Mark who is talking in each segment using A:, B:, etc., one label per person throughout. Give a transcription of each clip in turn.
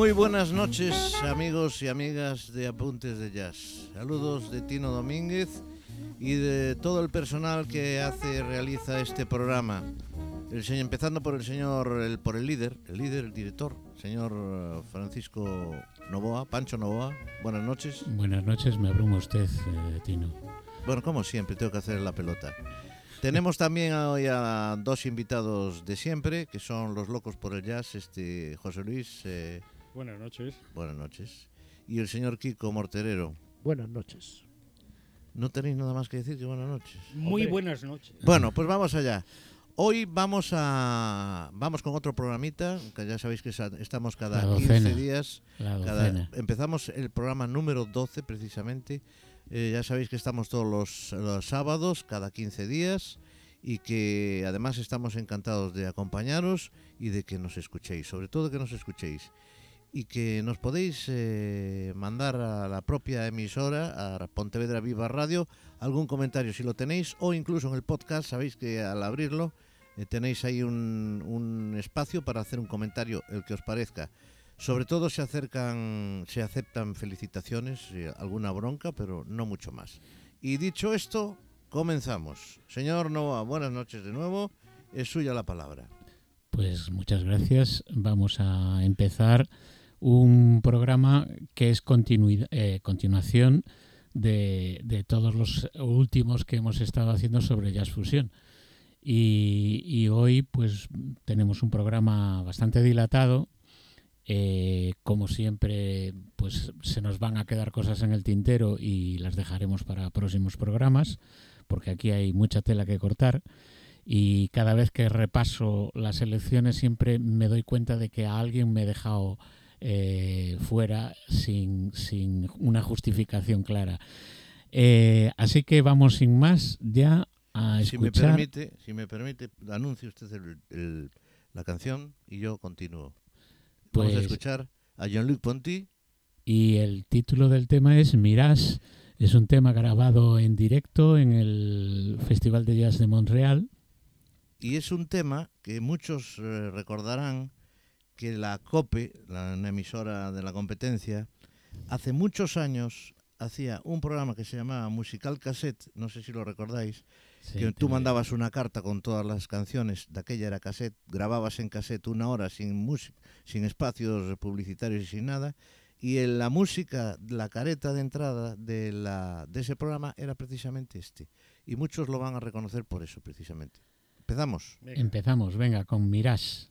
A: Muy buenas noches, amigos y amigas de Apuntes de Jazz. Saludos de Tino Domínguez y de todo el personal que hace realiza este programa. El señor, empezando por el señor, el, por el líder, el líder, el director, señor eh, Francisco Novoa, Pancho Novoa. Buenas noches.
B: Buenas noches, me abruma usted, eh, Tino.
A: Bueno, como siempre, tengo que hacer la pelota. Tenemos también hoy a dos invitados de siempre, que son los locos por el jazz, este José Luis. eh,
C: Buenas noches.
A: buenas noches. Y el señor Kiko Morterero.
D: Buenas noches.
A: No tenéis nada más que decir que buenas noches.
C: Muy
D: Hombre.
C: buenas noches.
A: Bueno, pues vamos allá. Hoy vamos a vamos con otro programita, que ya sabéis que estamos cada
B: La
A: 15
B: docena.
A: días.
B: La
A: Cada,
B: docena.
A: empezamos el programa número 12 precisamente. Eh, ya sabéis que estamos todos los, los sábados, cada 15 días, y que además estamos encantados de acompañaros y de que nos escuchéis, sobre todo que nos escuchéis. Y que nos podéis eh, mandar a la propia emisora, a Pontevedra Viva Radio, algún comentario si lo tenéis, o incluso en el podcast, sabéis que al abrirlo eh, tenéis ahí un, un espacio para hacer un comentario, el que os parezca. Sobre todo se acercan, se aceptan felicitaciones, eh, alguna bronca, pero no mucho más. Y dicho esto, comenzamos. Señor Noah, buenas noches de nuevo. Es suya la palabra.
B: Pues muchas gracias. Vamos a empezar un programa que es eh, continuación de, todos los últimos que hemos estado haciendo sobre jazz fusión. Y, y hoy pues tenemos un programa bastante dilatado. Eh, como siempre, pues se nos van a quedar cosas en el tintero y las dejaremos para próximos programas, porque aquí hay mucha tela que cortar y cada vez que repaso las elecciones siempre me doy cuenta de que a alguien me he dejado eh, fuera sin, sin una justificación clara. Eh, así que vamos sin más ya a
A: Si me
B: escuchar.
A: permite, si me permite, anuncie usted el- el- la canción y yo continúo. Vamos a
B: Pues-
A: escuchar a Jean-Luc Ponty.
B: Y el título del tema es Mirage. Es un tema grabado en directo en el Festival de Jazz de Montreal.
A: Y es un tema que muchos eh, recordarán que la COPE, la una emisora de la competencia, hace muchos años hacía un programa que se llamaba Musical Cassette, no sé si lo recordáis,
B: Sí,
A: que tú mandabas una carta con todas las canciones, de aquella era cassette, grababas en cassette una hora sin, música, sin espacios publicitarios y sin nada, y en la música, la careta de entrada de, la, de ese programa era precisamente este. Y muchos lo van a reconocer por eso, precisamente. Empezamos.
C: Venga.
B: Empezamos, venga, con Mirage.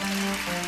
E: Música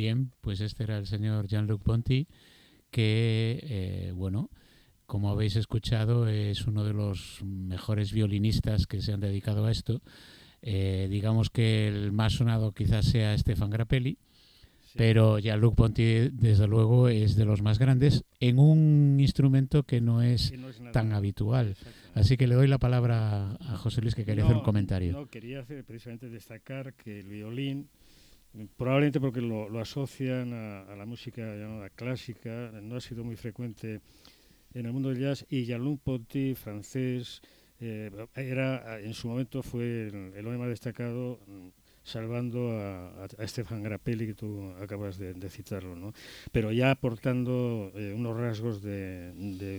B: Bien, pues este era el señor Jean-Luc Ponty, que, eh, bueno, como habéis escuchado, es uno de los mejores violinistas que se han dedicado a esto. Eh, digamos que el más sonado quizás sea Stefan Grappelli, pero Jean-Luc Ponty, desde luego, es de los más grandes en un instrumento que no es, tan habitual. Así que le doy la palabra a José Luis, que quería hacer un comentario.
C: No, quería hacer, precisamente destacar que el violín, probablemente porque lo, asocian a, la música llamada clásica, no ha sido muy frecuente en el mundo del jazz, y Jean-Luc Ponty, francés, eh, era en su momento fue el, hombre más destacado salvando a, a, Stefan Grappelli, que tú acabas de, citarlo, ¿no? pero ya aportando eh, unos rasgos de,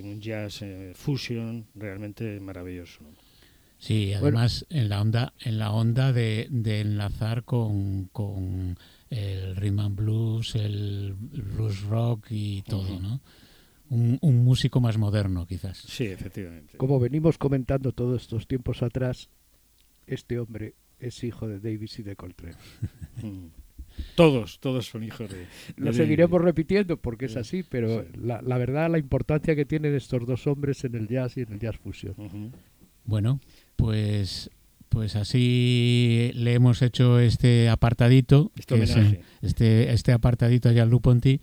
C: un jazz eh, fusion realmente maravilloso.
B: Sí, además en la onda, en la onda de, enlazar con, con, el rhythm and blues, el blues rock y todo, ¿no? Un, un, músico más moderno, quizás.
C: Sí, efectivamente.
D: Como venimos comentando todos estos tiempos atrás, este hombre es hijo de Davis y de Coltrane.
C: Mm. Todos, todos son hijos de...
D: Lo seguiremos repitiendo porque es así, pero la, la, verdad, la importancia que tienen estos dos hombres en el jazz y en el jazz fusión.
B: Bueno, pues pues así le hemos hecho este apartadito,
C: este,
B: este, este, apartadito a Jean-Luc Ponty,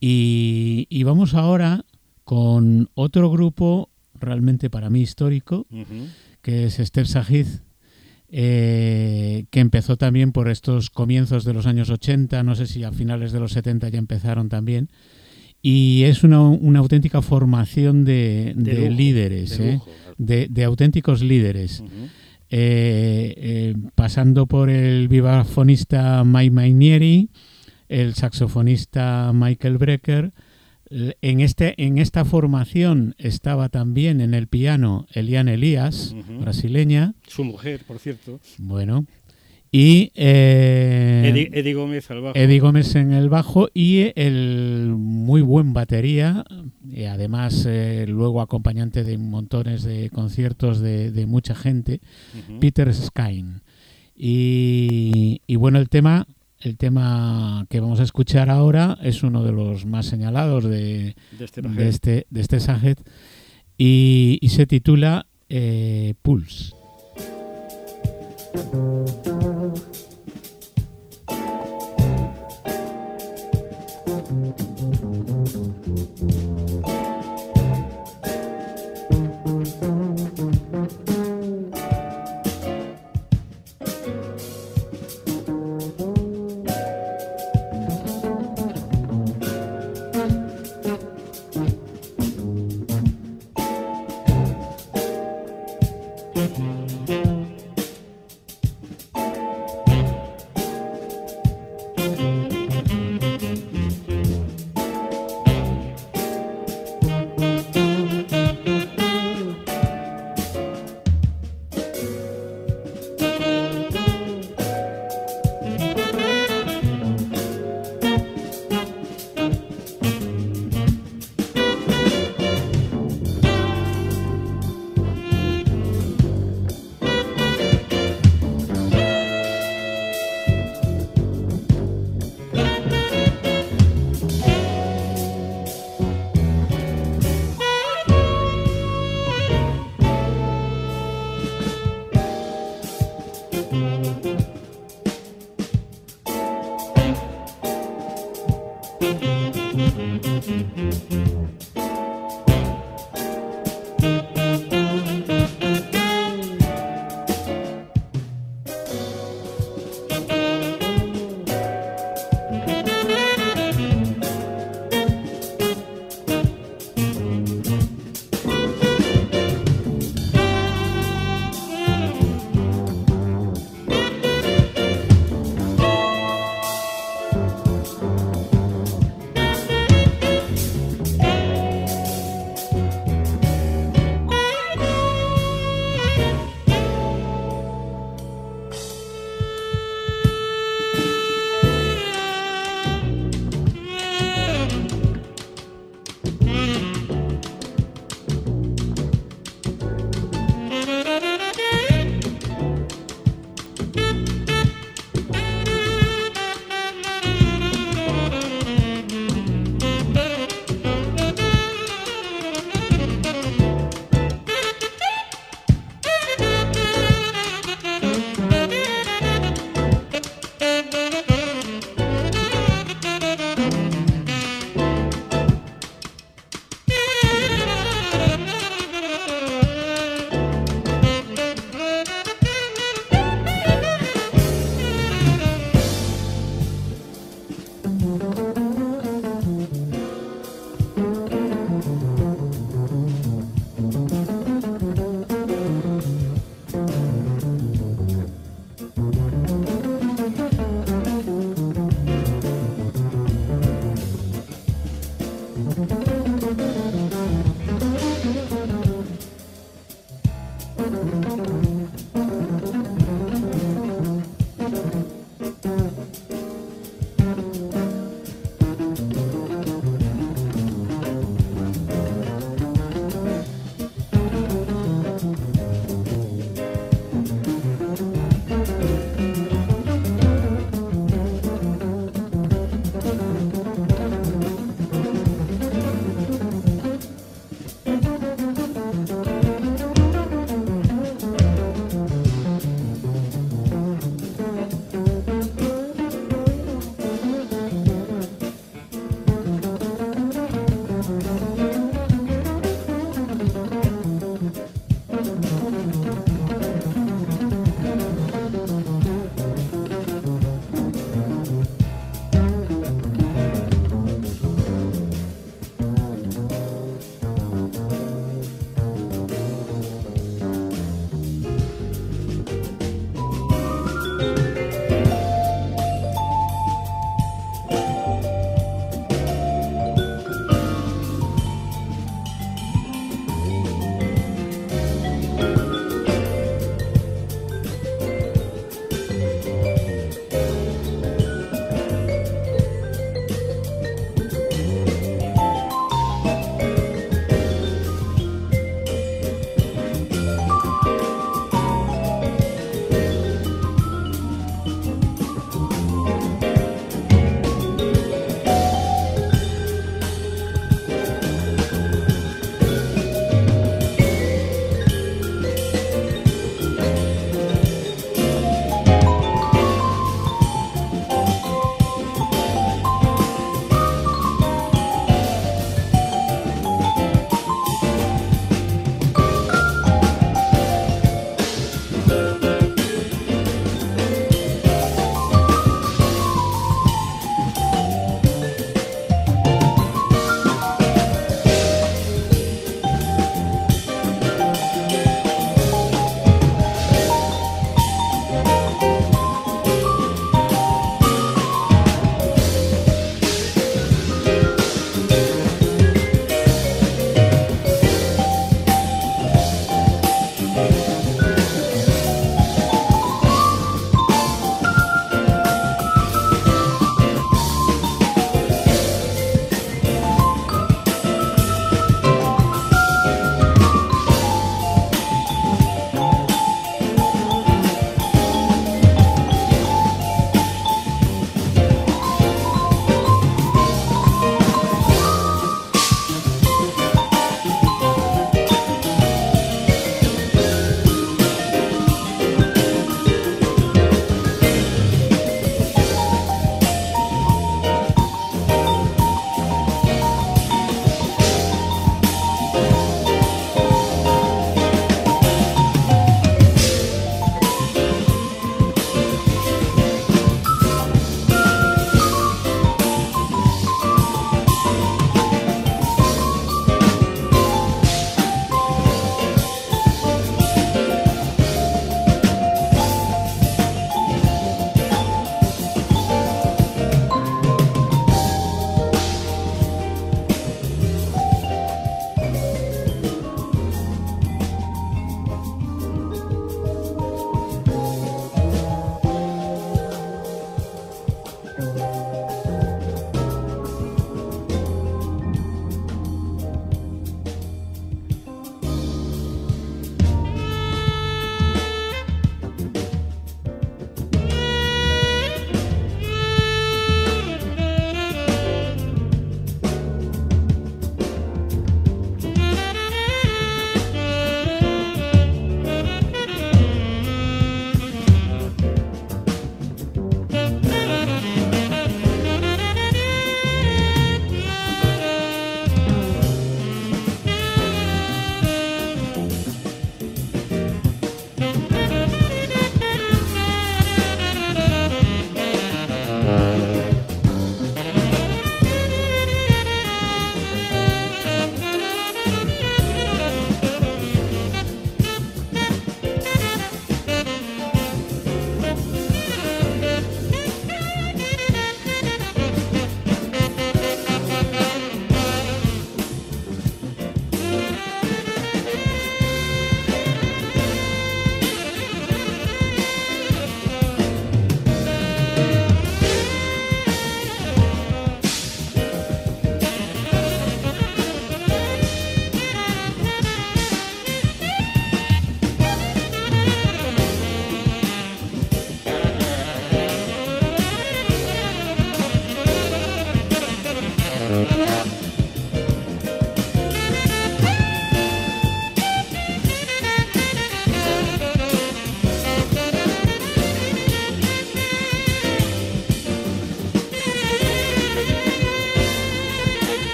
B: y, y, vamos ahora con otro grupo realmente para mí histórico, que es Esther Sajid, eh, que empezó también por estos comienzos de los años 80, no sé si a finales de los 70 ya empezaron también. Y es una, una auténtica formación de, líderes, de, ¿eh? auténticos líderes. Eh, pasando por el vibrafonista Mike Mainieri, el saxofonista Michael Brecker, en, este, en esta formación estaba también en el piano Eliane Elías, brasileña.
C: Su mujer, por cierto.
B: Bueno. Y
C: eh, Eddie, Gómez al bajo.
B: Eddie Gómez en el bajo y el muy buen batería, y además eh, luego acompañante de montones de conciertos de, mucha gente, Peter Skine. Y, y, bueno, el tema el tema que vamos a escuchar ahora es uno de los más señalados de,
C: de este
B: de este, de este y se titula eh, Pulse.
A: thank you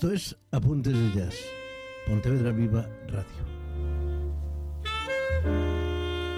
A: Esto es Apuntes de Jazz, Pontevedra Viva Radio.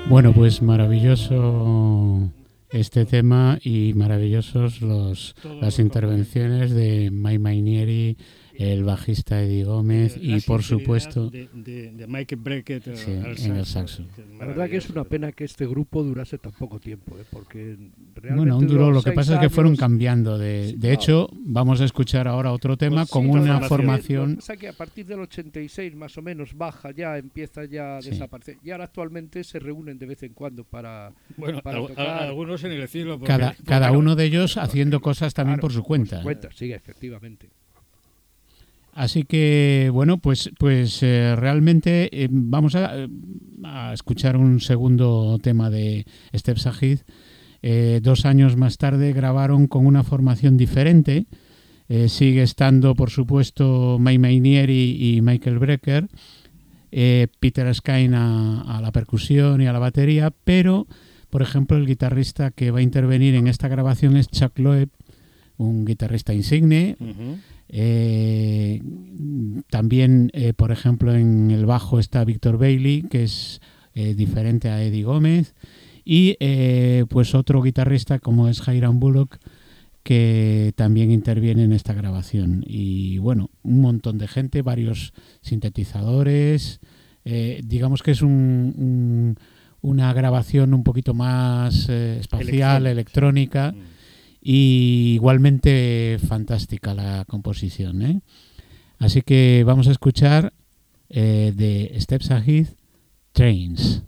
B: Bueno, pues maravilloso este tema y maravillosos los, las intervenciones de Mai Mainieri, el bajista Eddie Gómez y por supuesto
C: de, de, Mike Breckett
B: sí, en el saxo.
D: La verdad que es una pena que este grupo durase tan poco tiempo, ¿eh? porque realmente
B: bueno, un duró, lo que pasa es que fueron cambiando. De,
D: Sí,
B: de
D: claro.
B: hecho, vamos a escuchar ahora otro tema
C: Pues sí,
B: con
C: otra
B: una
C: formación.
D: sea que a partir del 86 más o menos baja ya, empieza ya a
B: Sí.
D: desaparecer. Y ahora actualmente se reúnen de vez en cuando para...
C: Bueno,
D: para
C: al-
D: tocar.
C: a- algunos en el cielo. porque-
B: Cada,
C: porque-
B: cada uno de ellos haciendo cosas también
D: Claro,
B: por su cuenta.
D: Cuenta, sí, efectivamente.
B: Así que, bueno, pues, pues eh, realmente eh, vamos a, escuchar un segundo tema de Step Sahid. Eh, dos años más tarde grabaron con una formación diferente. Sigue estando, por supuesto, Mai Mainieri y Michael Brecker. Peter Skine a, a la percusión y a la batería, pero, por ejemplo, el guitarrista que va a intervenir en esta grabación es Chuck Loeb, un guitarrista insigne. Eh, también, eh, por ejemplo, en el bajo está Víctor Bailey, que es eh, diferente a Eddie Gómez, y eh, pues otro guitarrista como es Hiram Bullock, que también interviene en esta grabación. Y bueno, un montón de gente, varios sintetizadores, digamos que es un- un- una grabación un poquito más espacial,
C: Electrónica,
B: electrónica y igualmente fantástica la composición. ¿eh? Así que vamos a escuchar eh, de Step Sahid Trains.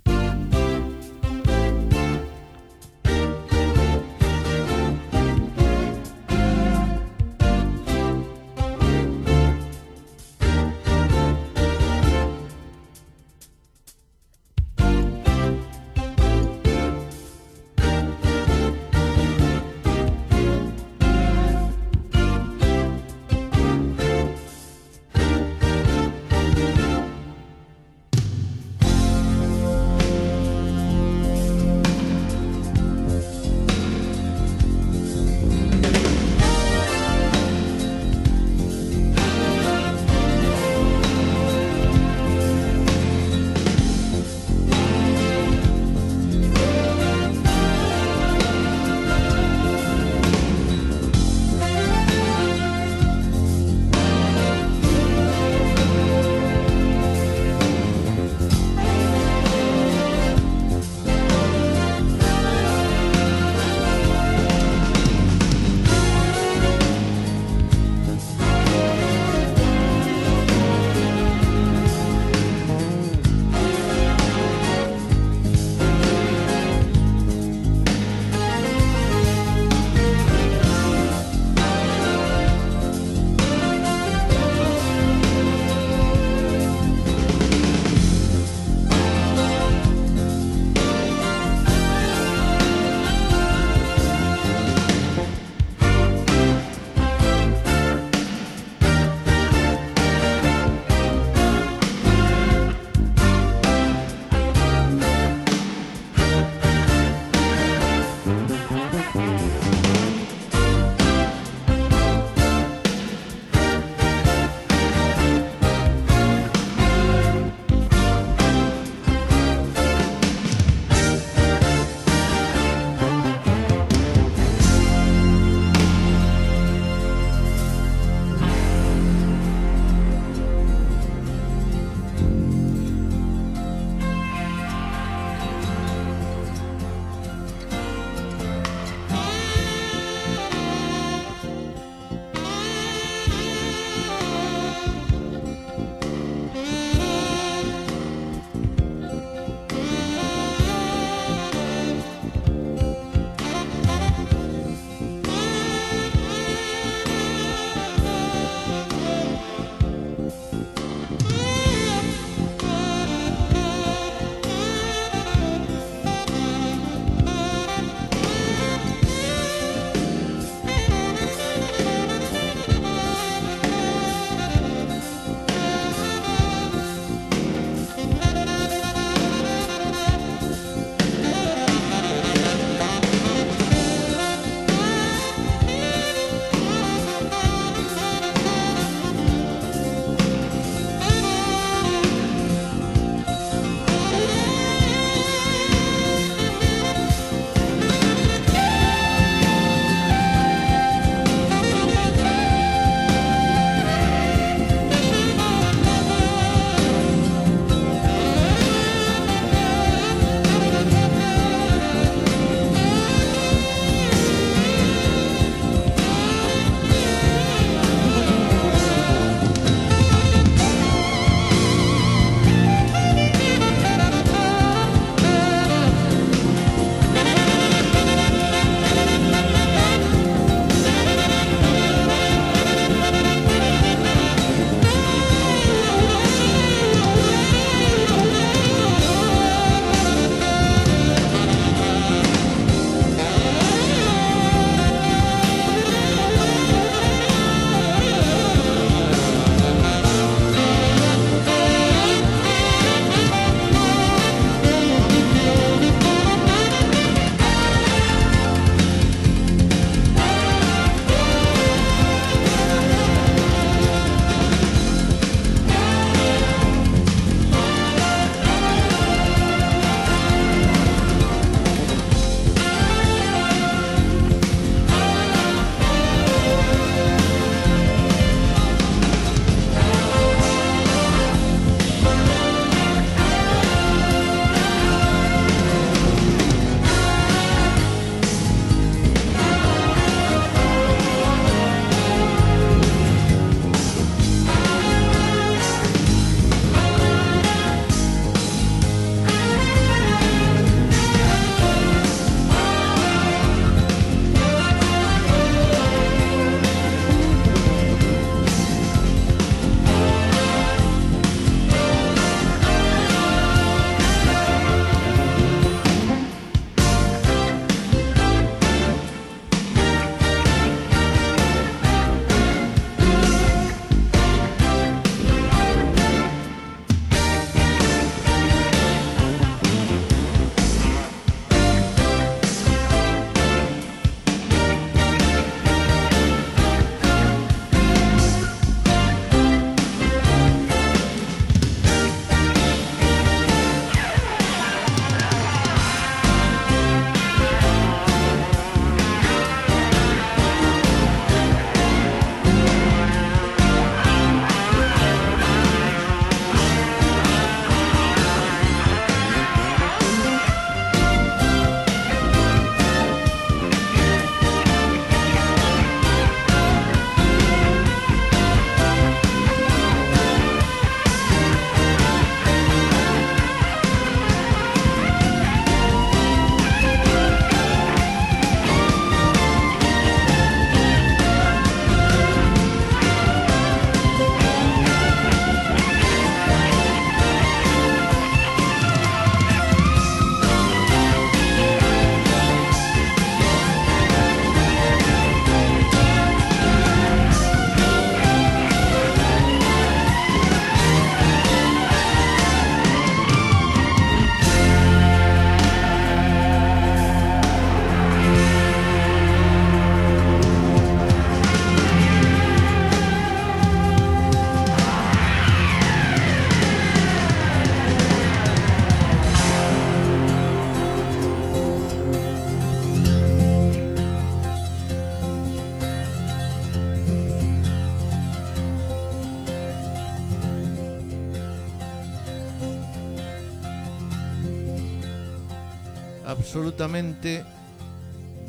A: Absolutamente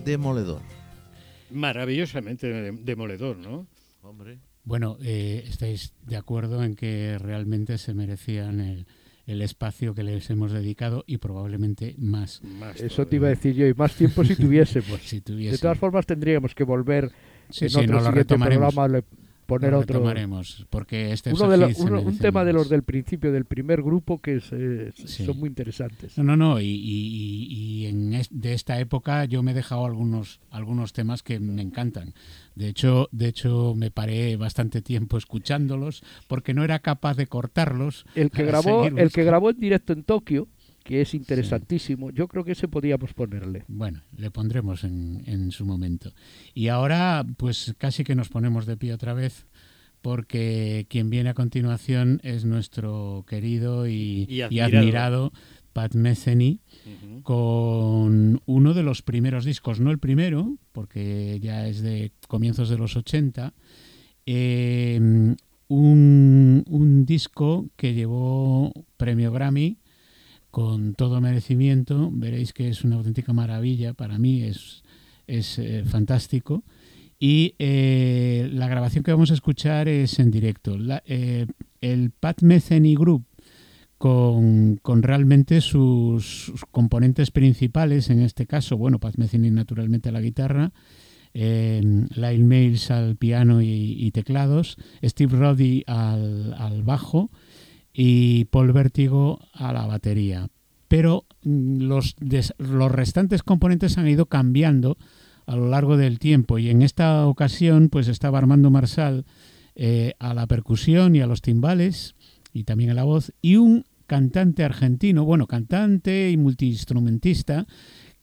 A: demoledor.
C: Maravillosamente demoledor, ¿no?
A: Hombre.
B: Bueno, eh, estáis de acuerdo en que realmente se merecían el, el espacio que les hemos dedicado y probablemente más.
D: Eso te iba a decir yo, y más tiempo si tuviésemos.
B: si
D: De todas formas tendríamos que volver
B: sí, en sí, otro siguiente programa
D: poner
B: lo
D: otro.
B: porque este
D: uno de un tema de los del principio del primer grupo que eh, son muy interesantes.
B: No, no, no. Y, y, en de esta época yo me he dejado algunos algunos temas que me encantan. De hecho, de hecho me paré bastante tiempo escuchándolos porque no era capaz de cortarlos.
D: El que grabó, el que grabó en directo en Tokio que es interesantísimo. Yo creo que ese podíamos ponerle.
B: Bueno, le pondremos en, en, su momento. Y ahora, pues casi que nos ponemos de pie otra vez, porque quien viene a continuación es nuestro querido y, admirado. Pat Metheny, con uno de los primeros discos, no el primero, porque ya es de comienzos de los 80, eh, un, un disco que llevó premio Grammy con todo merecimiento. Veréis que es una auténtica maravilla, para mí es, es eh, fantástico. Y eh, la grabación que vamos a escuchar es en directo. Eh, el Pat Metheny Group, con, con realmente sus, componentes principales, en este caso, bueno, Pat Metheny naturalmente a la guitarra, Lyle Mails al piano y, teclados, Steve Roddy al, al bajo, y Paul Vertigo a la batería. Pero mm, los, los restantes componentes han ido cambiando a lo largo del tiempo y en esta ocasión pues estaba Armando Marsal eh, a la percusión y a los timbales y también a la voz y un cantante argentino, bueno, cantante y multiinstrumentista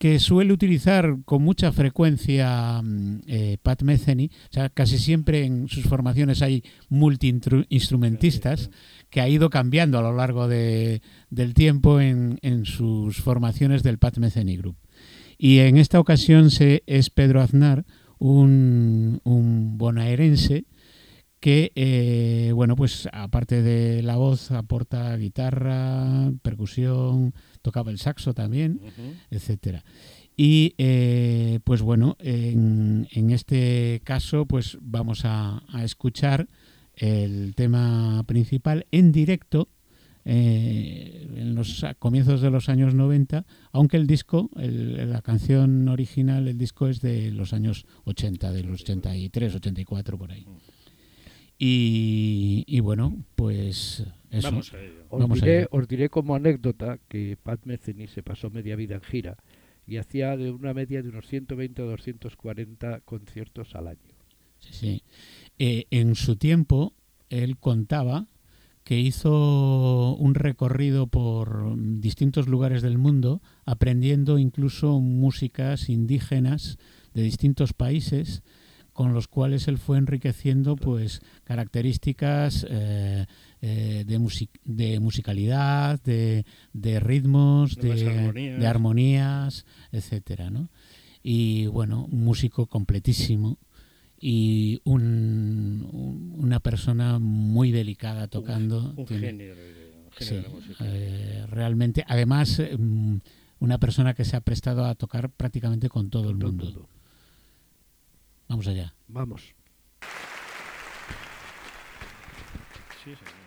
B: que suele utilizar con mucha frecuencia mm, eh, Pat Metheny, o sea, casi siempre en sus formaciones hay multiinstrumentistas, que ha ido cambiando a lo largo de, del tiempo en, en, sus formaciones del Pat Metheny Group. Y en esta ocasión se, es Pedro Aznar, un, un bonaerense, que, eh, bueno, pues aparte de la voz, aporta guitarra, percusión, tocaba el saxo también, etcétera. Y eh, pues bueno, en, en, este caso pues vamos a, a, escuchar el tema principal en directo eh, en los comienzos de los años 90, aunque el disco, el, la canción original, el disco es de los años 80, de los 83, 84 por ahí. Y, y bueno, pues eso.
C: Vamos a ello.
D: Os, diré, os diré como anécdota que Pat Metheny se pasó media vida en gira y hacía de una media de unos 120 o 240 conciertos al año.
B: Sí, sí. Eh, en su tiempo, él contaba que hizo un recorrido por distintos lugares del mundo, aprendiendo incluso músicas indígenas de distintos países con los cuales él fue enriqueciendo pues características eh, eh, de, de, musicalidad, de, de ritmos, de,
C: armonías.
B: de, armonías, etcétera, ¿no? Y bueno, un músico completísimo y un, una persona muy delicada tocando.
C: Un, genio,
B: sí, eh, realmente, además, mm, una persona que se ha prestado a tocar prácticamente con todo el mundo. Todo. Vamos allá.
D: Vamos.
C: Sí, señor.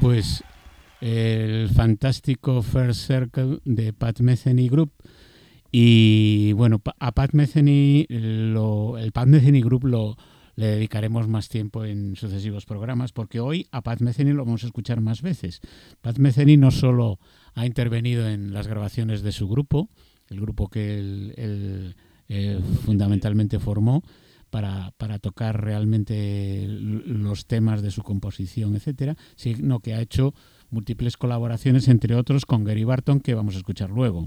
B: Pues el fantástico First Circle de Pat Metheny Group. Y bueno, a Pat Metheny, lo, el Pat Metheny Group lo, le dedicaremos más tiempo en sucesivos programas, porque hoy a Pat Metheny lo vamos a escuchar más veces. Pat Metheny no solo ha intervenido en las grabaciones de su grupo, el grupo que él, eh, fundamentalmente formó, para, para, tocar realmente los temas de su composición, etcétera, sino que ha hecho múltiples colaboraciones, entre otros con Gary Barton, que vamos a escuchar luego.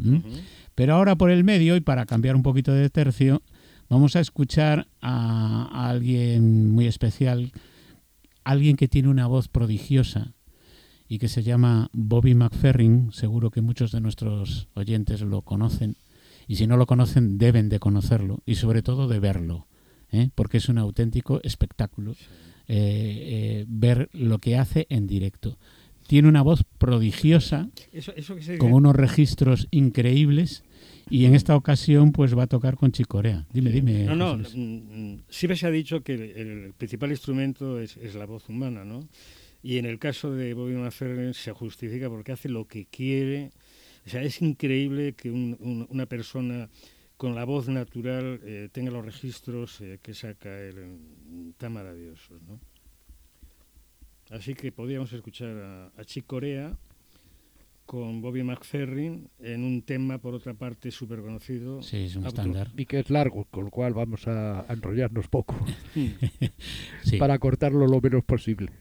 B: Pero ahora por el medio, y para cambiar un poquito de tercio, vamos a escuchar a, alguien muy especial, alguien que tiene una voz prodigiosa y que se llama Bobby McFerrin, seguro que muchos de nuestros oyentes lo conocen, y si no lo conocen deben de conocerlo y sobre todo de verlo. ¿Eh? porque es un auténtico espectáculo eh, eh, ver lo que hace en directo. Tiene una voz prodigiosa, con unos registros increíbles. Y en esta ocasión pues va a tocar con Chicorea. Dime, dime.
C: No, no, mm, mm, siempre se ha dicho que el, principal instrumento es, la voz humana, ¿no? Y en el caso de Bobby McFerrin se justifica porque hace lo que quiere. O sea, es increíble que una persona con la voz natural eh, tenga los registros eh, que saca él tan maravillosos. ¿no? Así que podríamos escuchar a, a Chick Corea con Bobby McFerrin en un tema, por otra parte, súper conocido.
B: Sí, es un estándar.
D: Y que es largo, con lo cual vamos a, enrollarnos poco para cortarlo lo menos posible.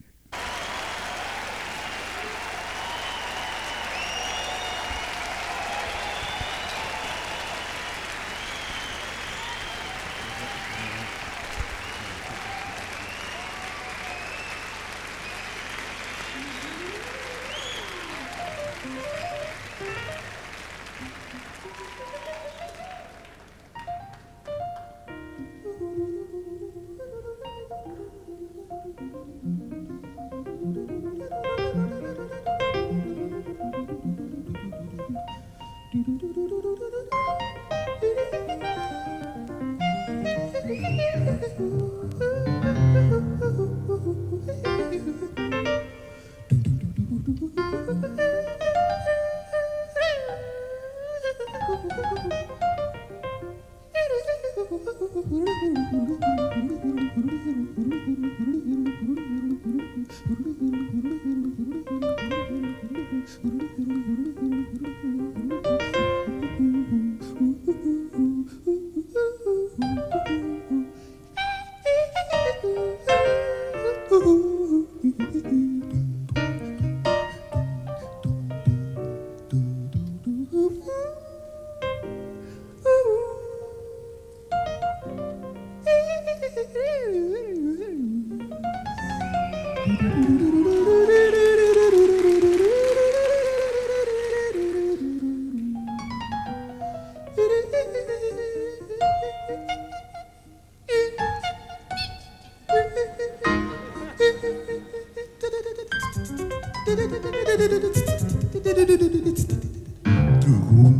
D: ド
E: ゥド
B: ゥドゥ
E: ドゥドゥドゥドゥドゥドゥ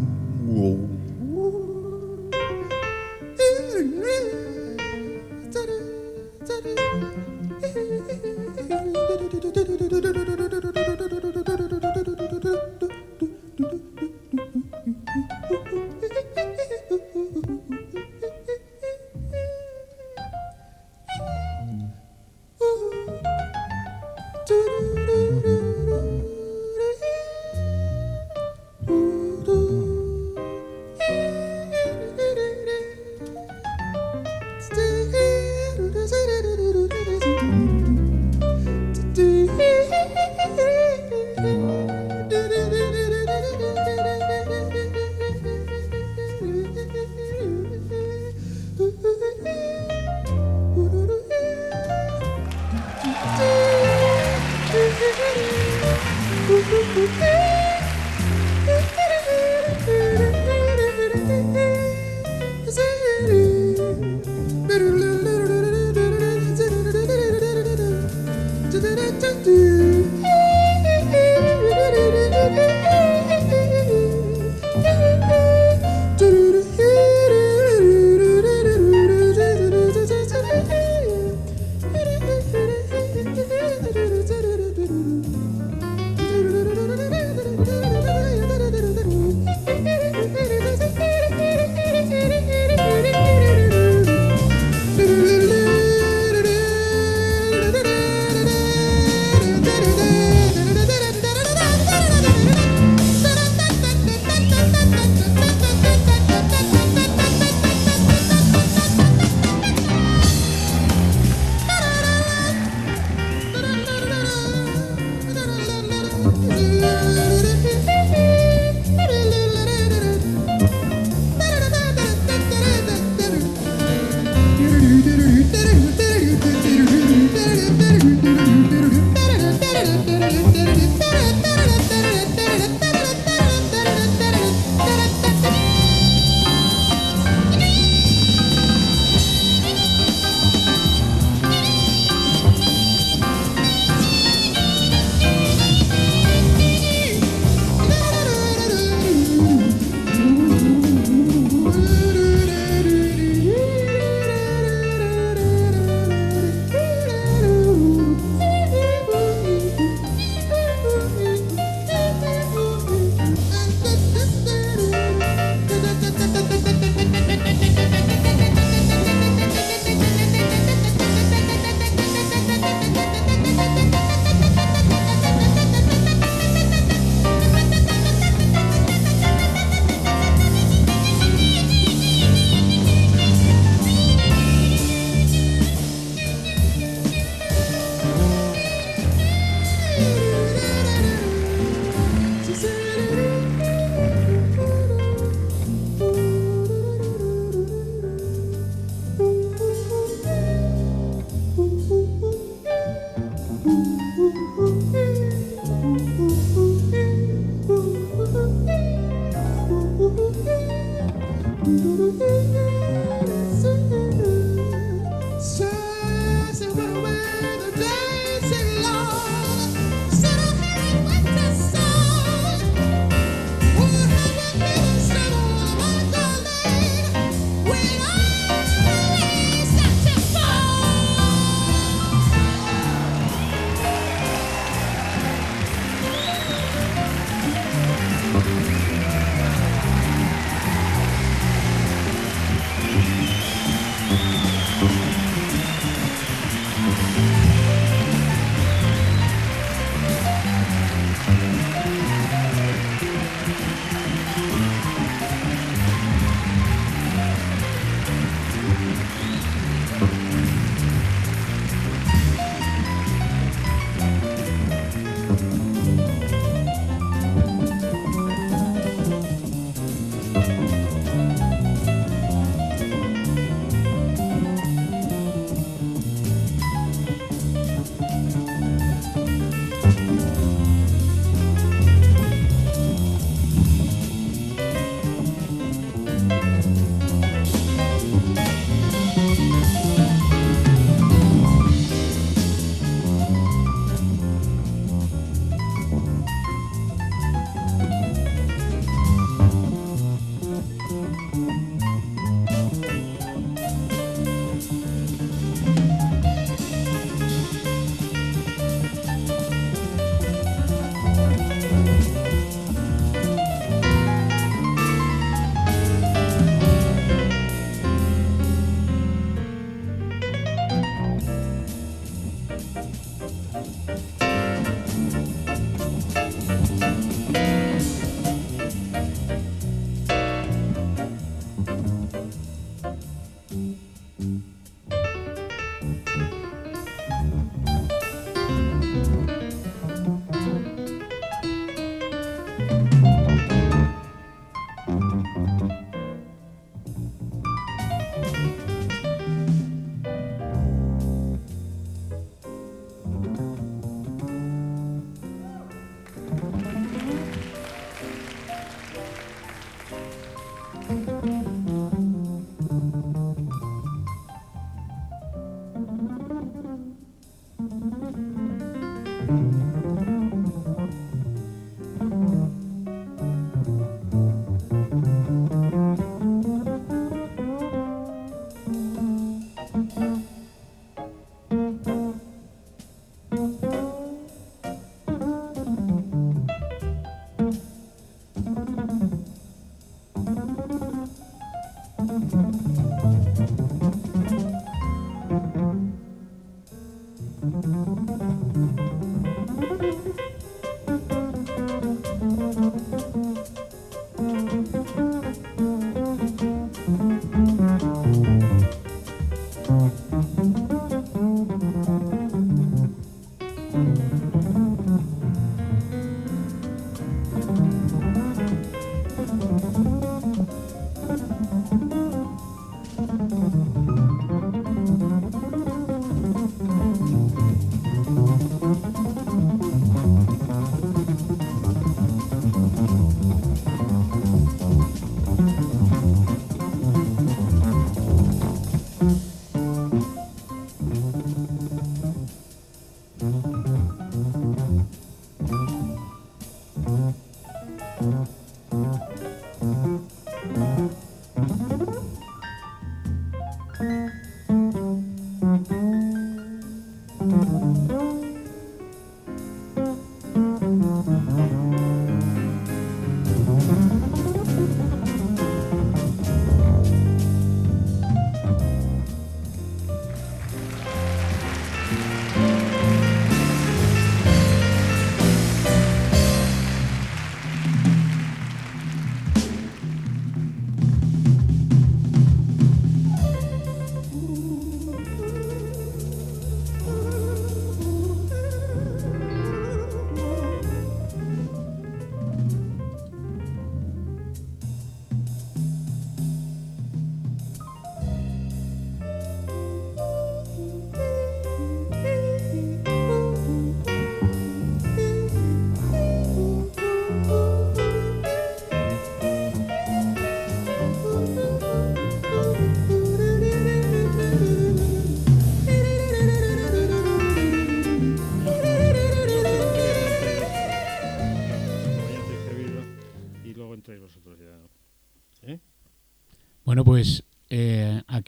E: ドゥ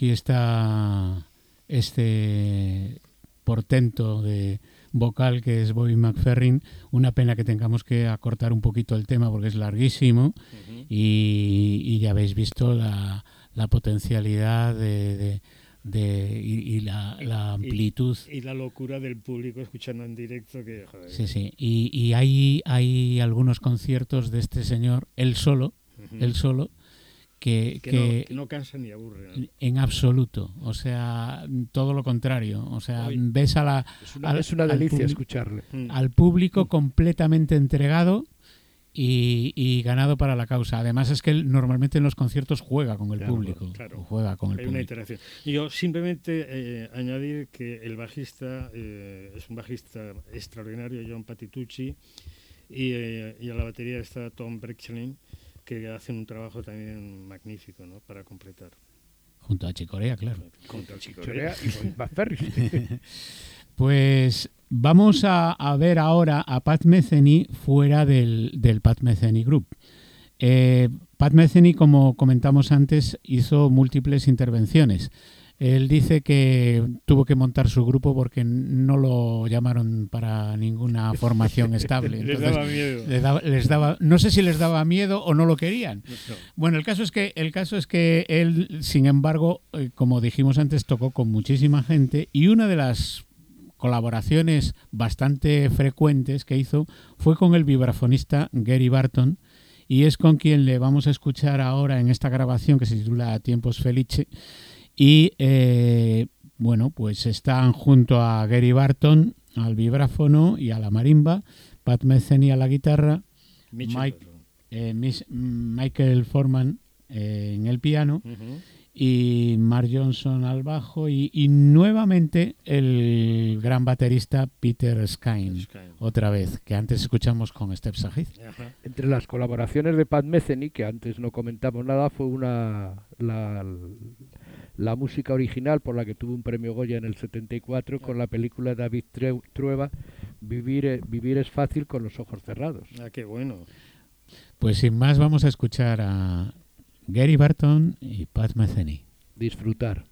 B: aquí está este portento de vocal que es Bobby McFerrin. Una pena que tengamos que acortar un poquito el tema porque es larguísimo y, ya habéis visto la, potencialidad de, y, la, amplitud.
C: Y, la locura del público escuchando en directo. Que,
B: Sí, sí. Y, hay, hay algunos conciertos de este señor, él solo, él solo, que,
C: no, cansa ni aburre.
B: En absoluto. O sea, todo lo contrario. O sea, ves a la.
D: Es una, delicia escucharle.
B: Mm. Al público mm. completamente entregado. Y, ganado para la causa. Además es que él normalmente en los conciertos juega con el público. Claro, juega con el
C: Hay una interacción. Yo simplemente eh, añadir que el bajista eh, es un bajista extraordinario, John Patitucci, y, eh, y a la batería está Tom Brexlin que hacen un trabajo también magnífico ¿no? para completar.
B: Junto a Chicorea, claro.
C: Junto a Chicorea
D: y con
B: Pues vamos a, ver ahora a Pat Metheny fuera del, del Pat Metheny Group. Eh, Pat Metheny, como comentamos antes, hizo múltiples intervenciones. Él dice que tuvo que montar su grupo porque no lo llamaron para ninguna formación estable.
C: les daba miedo.
B: Les daba, no sé si les daba miedo o no lo querían. Bueno, el caso es que el caso es que él, sin embargo, eh, como dijimos antes, tocó con muchísima gente y una de las colaboraciones bastante frecuentes que hizo fue con el vibrafonista Gary Barton y es con quien le vamos a escuchar ahora en esta grabación que se titula Tiempos Felice y eh, bueno, pues están junto a Gary Barton al vibráfono y a la marimba, Pat Metheny a la guitarra, eh, Michael Forman eh, en el piano y Mark Johnson al bajo y, nuevamente el gran baterista Peter Skine, otra vez, que antes escuchamos con Steph Sajid.
D: Entre las colaboraciones de Pat Metheny, que antes no comentamos nada, fue una la, la música original por la que tuvo un premio Goya en el 74 con la película de David Trueba, Vivir, Vivir es fácil con los ojos cerrados.
C: Ah, qué bueno.
B: Pues sin más vamos a escuchar a Gary Barton y Pat Metheny.
D: Disfrutar.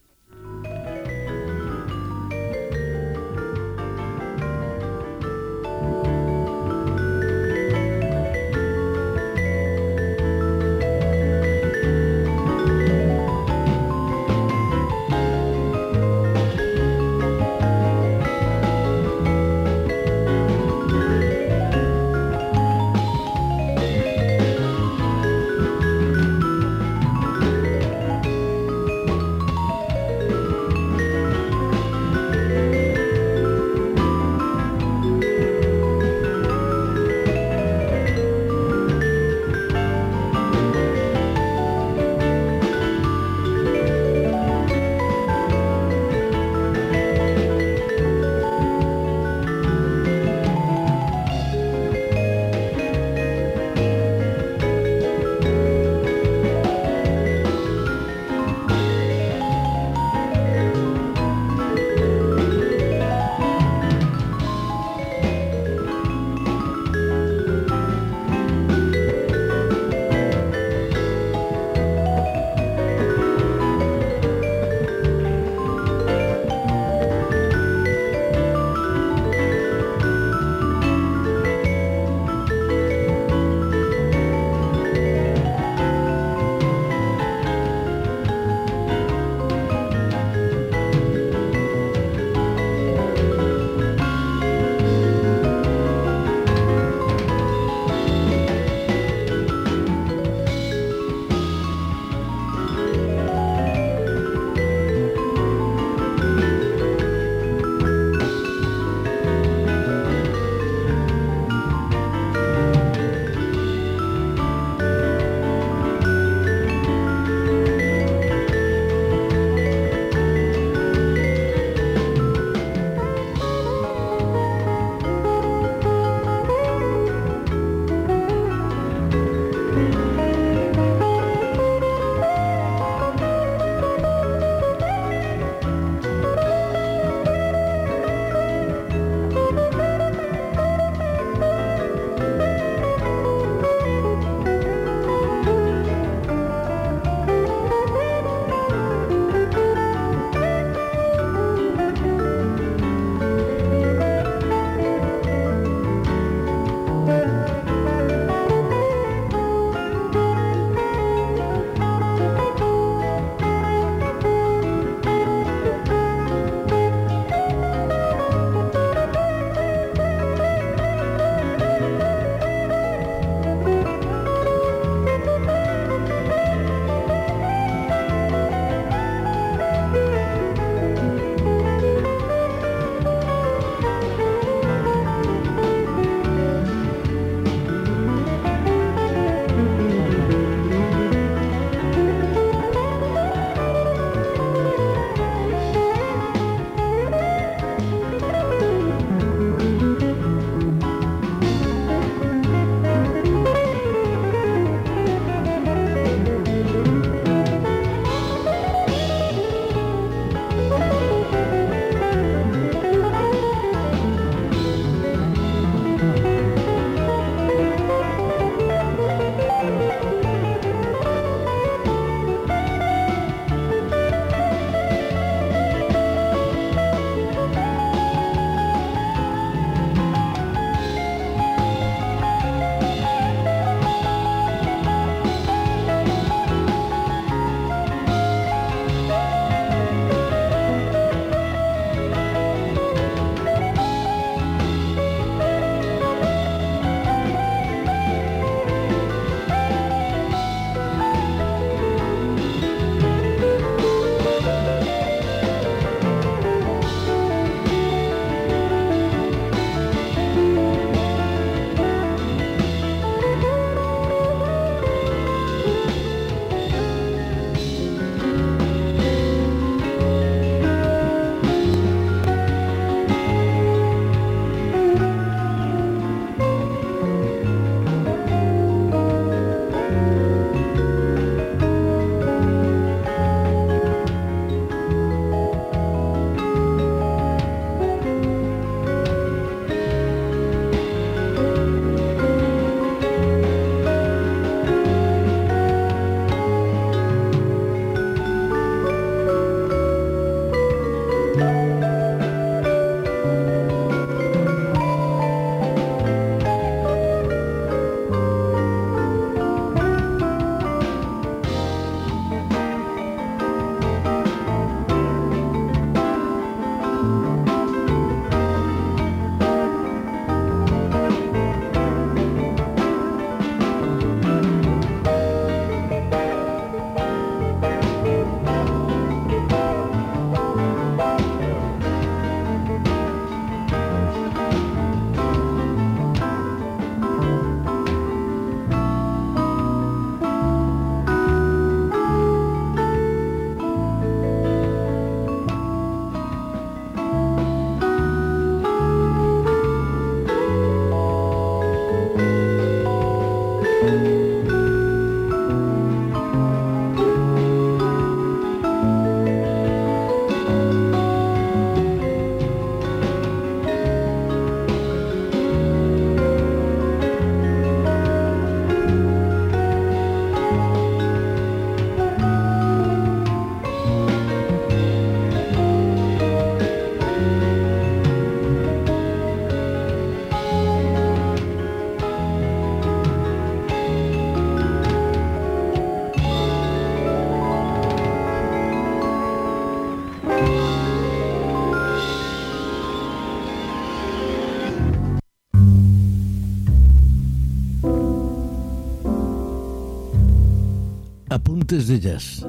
A: Apuntes de Jazz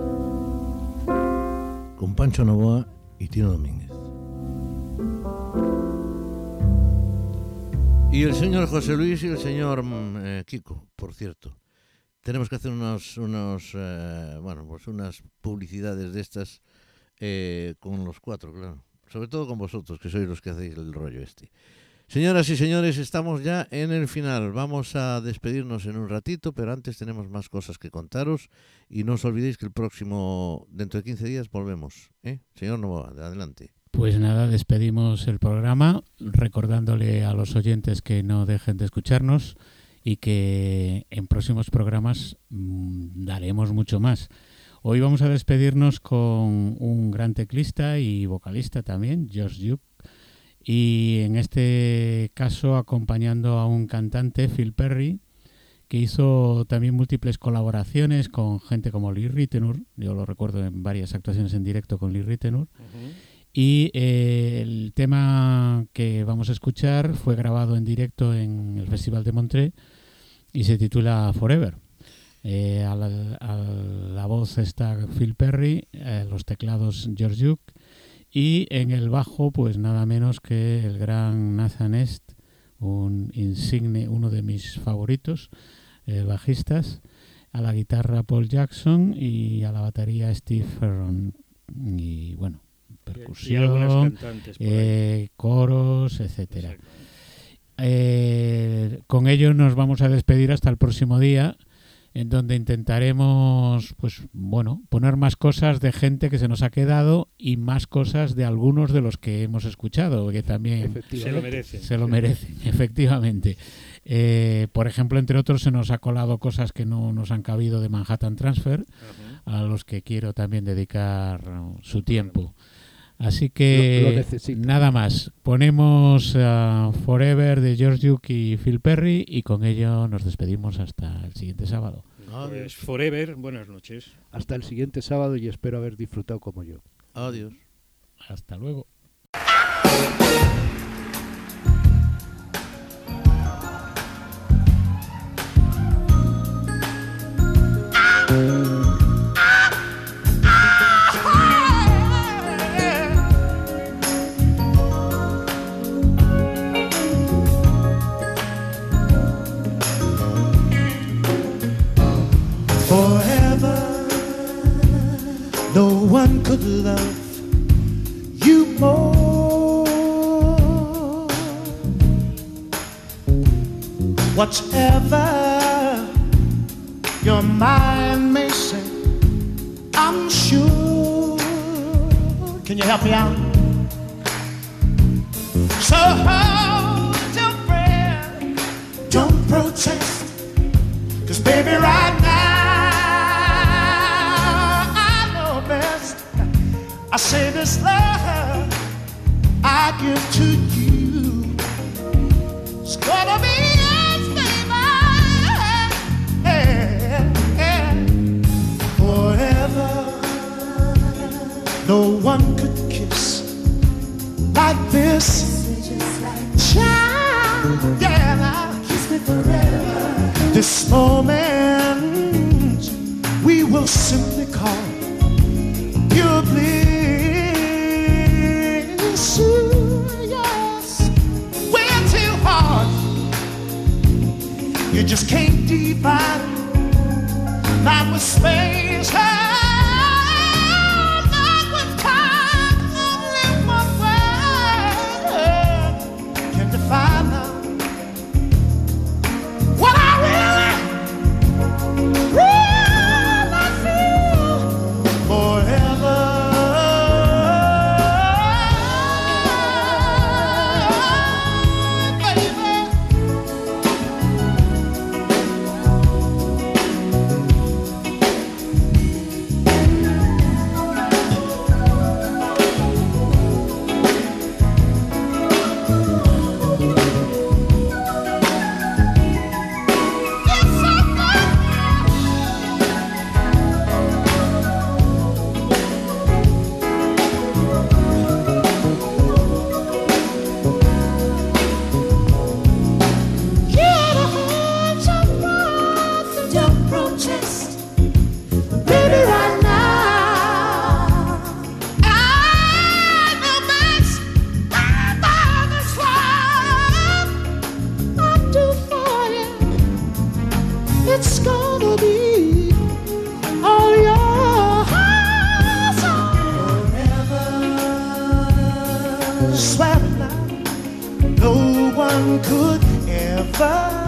A: con Pancho Novoa y Tino Domínguez. Y el señor José Luis y el señor mm, eh, Kiko, por cierto. Tenemos que hacer unos, unos eh, bueno, pues unas publicidades de estas eh, con los cuatro, claro. Sobre todo con vosotros, que sois los que hacéis el rollo este. Señoras y señores, estamos ya en el final. Vamos a despedirnos en un ratito, pero antes tenemos más cosas que contaros. Y no os olvidéis que el próximo, dentro de 15 días, volvemos. ¿eh? Señor Novoa, adelante.
B: Pues nada, despedimos el programa recordándole a los oyentes que no dejen de escucharnos y que en próximos programas mmm, daremos mucho más. Hoy vamos a despedirnos con un gran teclista y vocalista también, George Duke y en este caso acompañando a un cantante, Phil Perry, que hizo también múltiples colaboraciones con gente como Lee Ritenour, yo lo recuerdo en varias actuaciones en directo con Lee Ritenour, uh -huh. y eh, el tema que vamos a escuchar fue grabado en directo en el Festival de Montreux y se titula Forever. Eh, a, la, a, la, voz está Phil Perry, eh, los teclados George Duke, y en el bajo, pues nada menos que el gran Nathan Est, un insigne, uno de mis favoritos, eh, bajistas, a la guitarra Paul Jackson y a la batería Steve Ferron. Y bueno, percusión, eh, coros, etcétera. Eh, con ello nos vamos a despedir hasta el próximo día en donde intentaremos, pues bueno, poner más cosas de gente que se nos ha quedado y más cosas de algunos de los que hemos escuchado, que también
C: se lo merecen.
B: Se lo merecen, efectivamente. Eh, por ejemplo, entre otros, se nos ha colado cosas que no nos han cabido de Manhattan Transfer, uh -huh. a los que quiero también dedicar su tiempo. Así que
D: lo, lo
B: nada más. Ponemos uh, Forever de George Duke y Phil Perry y con ello nos despedimos hasta el siguiente sábado.
C: Pues forever, buenas noches.
D: Hasta el siguiente sábado y espero haber disfrutado como yo.
A: Adiós.
B: Hasta luego.
E: Love you more. Whatever your mind may say, I'm sure. Can you help me out? So hold your breath, don't protest, cause baby, right now. I say this love I give to you. It's gonna be yours, baby. Yeah, yeah. Forever. No one could kiss like this. Child, yeah. Kiss me forever. This moment we will simply space, could ever